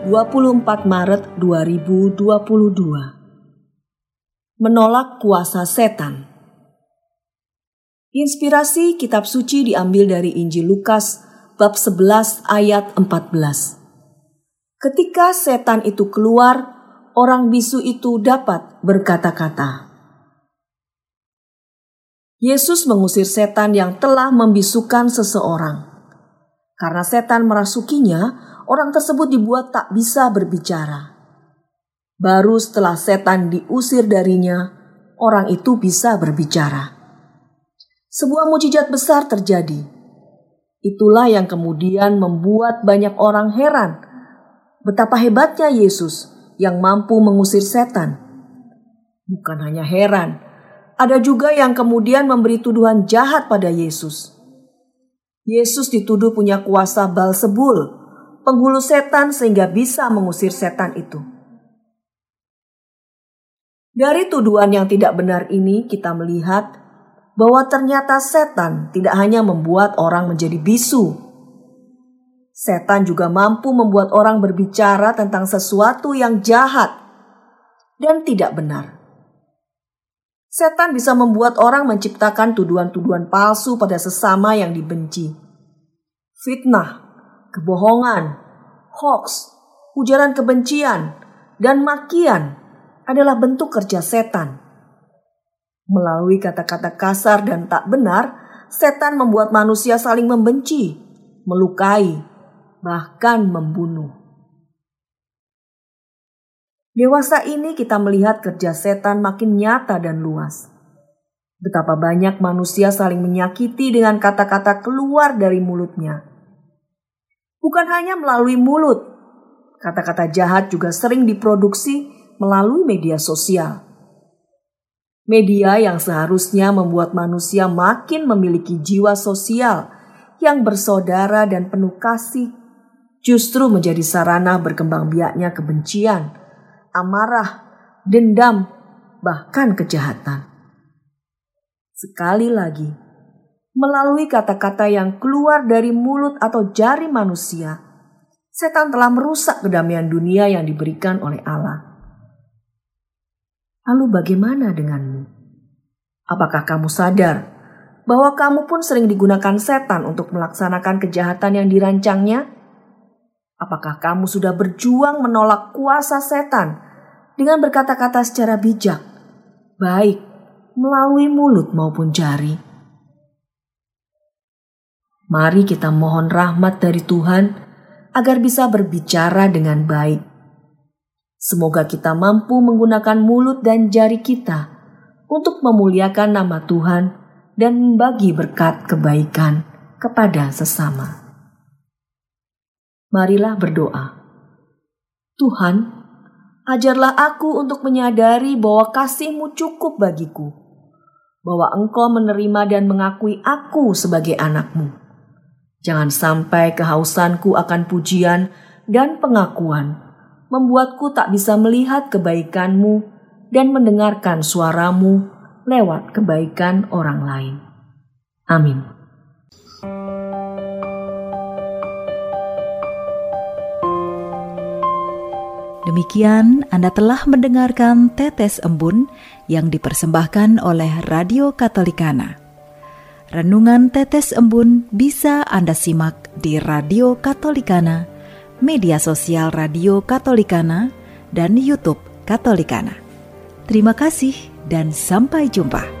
24 Maret 2022 Menolak kuasa setan Inspirasi kitab suci diambil dari Injil Lukas bab 11 ayat 14 Ketika setan itu keluar, orang bisu itu dapat berkata-kata. Yesus mengusir setan yang telah membisukan seseorang. Karena setan merasukinya, orang tersebut dibuat tak bisa berbicara. Baru setelah setan diusir darinya, orang itu bisa berbicara. Sebuah mujizat besar terjadi. Itulah yang kemudian membuat banyak orang heran betapa hebatnya Yesus yang mampu mengusir setan. Bukan hanya heran, ada juga yang kemudian memberi tuduhan jahat pada Yesus. Yesus dituduh punya kuasa Balsebul, penghulu setan sehingga bisa mengusir setan itu. Dari tuduhan yang tidak benar ini kita melihat bahwa ternyata setan tidak hanya membuat orang menjadi bisu. Setan juga mampu membuat orang berbicara tentang sesuatu yang jahat dan tidak benar. Setan bisa membuat orang menciptakan tuduhan-tuduhan palsu pada sesama yang dibenci. Fitnah, kebohongan, hoax, ujaran kebencian, dan makian adalah bentuk kerja setan. Melalui kata-kata kasar dan tak benar, setan membuat manusia saling membenci, melukai, bahkan membunuh. Dewasa ini kita melihat kerja setan makin nyata dan luas. Betapa banyak manusia saling menyakiti dengan kata-kata keluar dari mulutnya. Bukan hanya melalui mulut, kata-kata jahat juga sering diproduksi melalui media sosial. Media yang seharusnya membuat manusia makin memiliki jiwa sosial yang bersaudara dan penuh kasih, justru menjadi sarana berkembang biaknya kebencian amarah, dendam, bahkan kejahatan. Sekali lagi, melalui kata-kata yang keluar dari mulut atau jari manusia, setan telah merusak kedamaian dunia yang diberikan oleh Allah. Lalu bagaimana denganmu? Apakah kamu sadar bahwa kamu pun sering digunakan setan untuk melaksanakan kejahatan yang dirancangnya? Apakah kamu sudah berjuang menolak kuasa setan dengan berkata-kata secara bijak, baik melalui mulut maupun jari? Mari kita mohon rahmat dari Tuhan agar bisa berbicara dengan baik. Semoga kita mampu menggunakan mulut dan jari kita untuk memuliakan nama Tuhan dan membagi berkat kebaikan kepada sesama marilah berdoa. Tuhan, ajarlah aku untuk menyadari bahwa kasih-Mu cukup bagiku, bahwa Engkau menerima dan mengakui aku sebagai anak-Mu. Jangan sampai kehausanku akan pujian dan pengakuan membuatku tak bisa melihat kebaikan-Mu dan mendengarkan suaramu lewat kebaikan orang lain. Amin. Demikian Anda telah mendengarkan Tetes Embun yang dipersembahkan oleh Radio Katolikana. Renungan Tetes Embun bisa Anda simak di Radio Katolikana, media sosial Radio Katolikana, dan YouTube Katolikana. Terima kasih dan sampai jumpa.